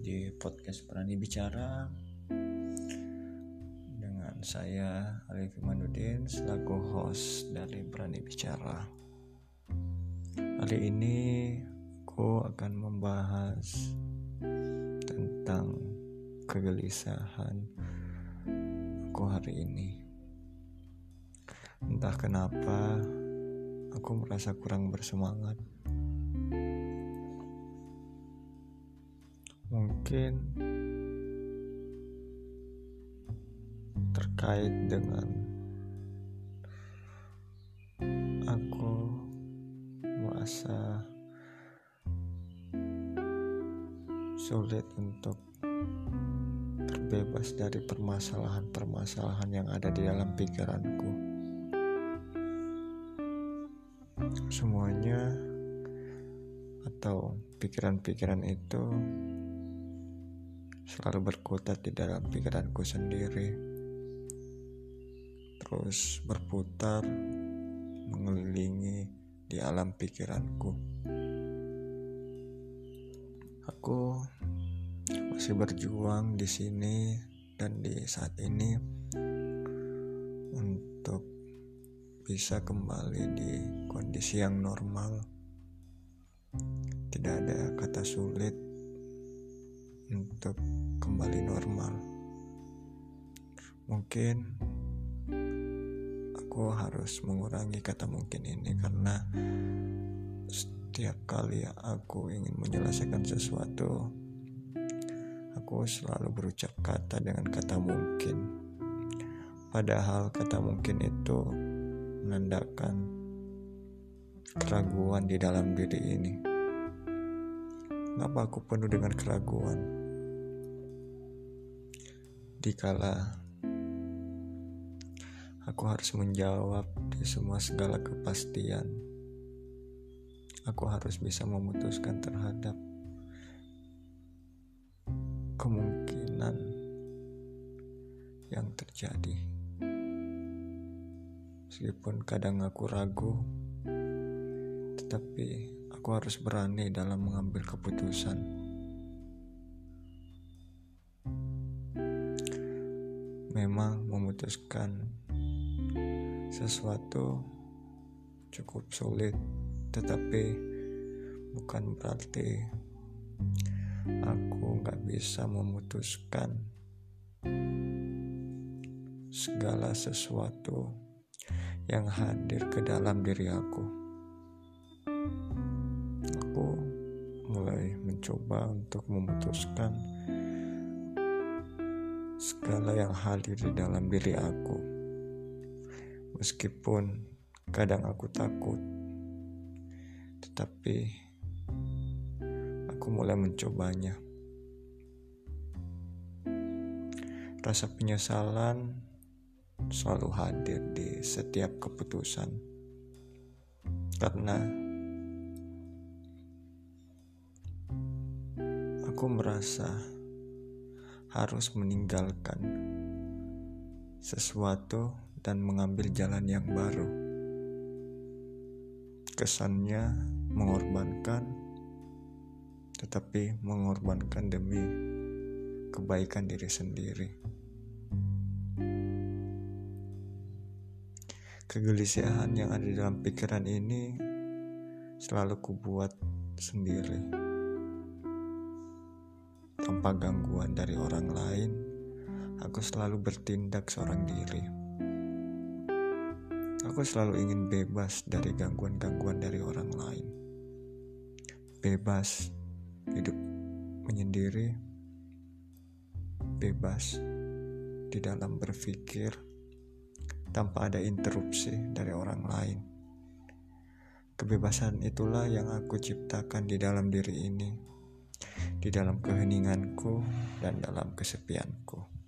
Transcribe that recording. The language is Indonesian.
di podcast Berani Bicara dengan saya Alif Imanuddin selaku host dari Berani Bicara. Hari ini aku akan membahas tentang kegelisahan aku hari ini. Entah kenapa aku merasa kurang bersemangat mungkin terkait dengan aku merasa sulit untuk terbebas dari permasalahan-permasalahan yang ada di dalam pikiranku. Semuanya atau pikiran-pikiran itu selalu berkutat di dalam pikiranku sendiri. Terus berputar mengelilingi di alam pikiranku. Aku masih berjuang di sini dan di saat ini untuk bisa kembali di kondisi yang normal. Tidak ada kata sulit untuk kembali normal. Mungkin aku harus mengurangi kata mungkin ini karena setiap kali aku ingin menyelesaikan sesuatu, aku selalu berucap kata dengan kata mungkin. Padahal kata mungkin itu menandakan keraguan di dalam diri ini. Kenapa aku penuh dengan keraguan? Dikala aku harus menjawab di semua segala kepastian. Aku harus bisa memutuskan terhadap kemungkinan yang terjadi. Meskipun kadang aku ragu, tetapi aku harus berani dalam mengambil keputusan. Memang memutuskan sesuatu cukup sulit, tetapi bukan berarti aku nggak bisa memutuskan segala sesuatu yang hadir ke dalam diri aku. Aku mulai mencoba untuk memutuskan segala yang hadir di dalam diri aku. Meskipun kadang aku takut, tetapi aku mulai mencobanya. Rasa penyesalan selalu hadir di setiap keputusan, karena aku merasa harus meninggalkan sesuatu dan mengambil jalan yang baru. Kesannya mengorbankan, tetapi mengorbankan demi kebaikan diri sendiri. Kegelisahan yang ada dalam pikiran ini selalu kubuat sendiri tanpa gangguan dari orang lain, aku selalu bertindak seorang diri. Aku selalu ingin bebas dari gangguan-gangguan dari orang lain. Bebas hidup menyendiri, bebas di dalam berpikir tanpa ada interupsi dari orang lain. Kebebasan itulah yang aku ciptakan di dalam diri ini di dalam keheninganku dan dalam kesepianku.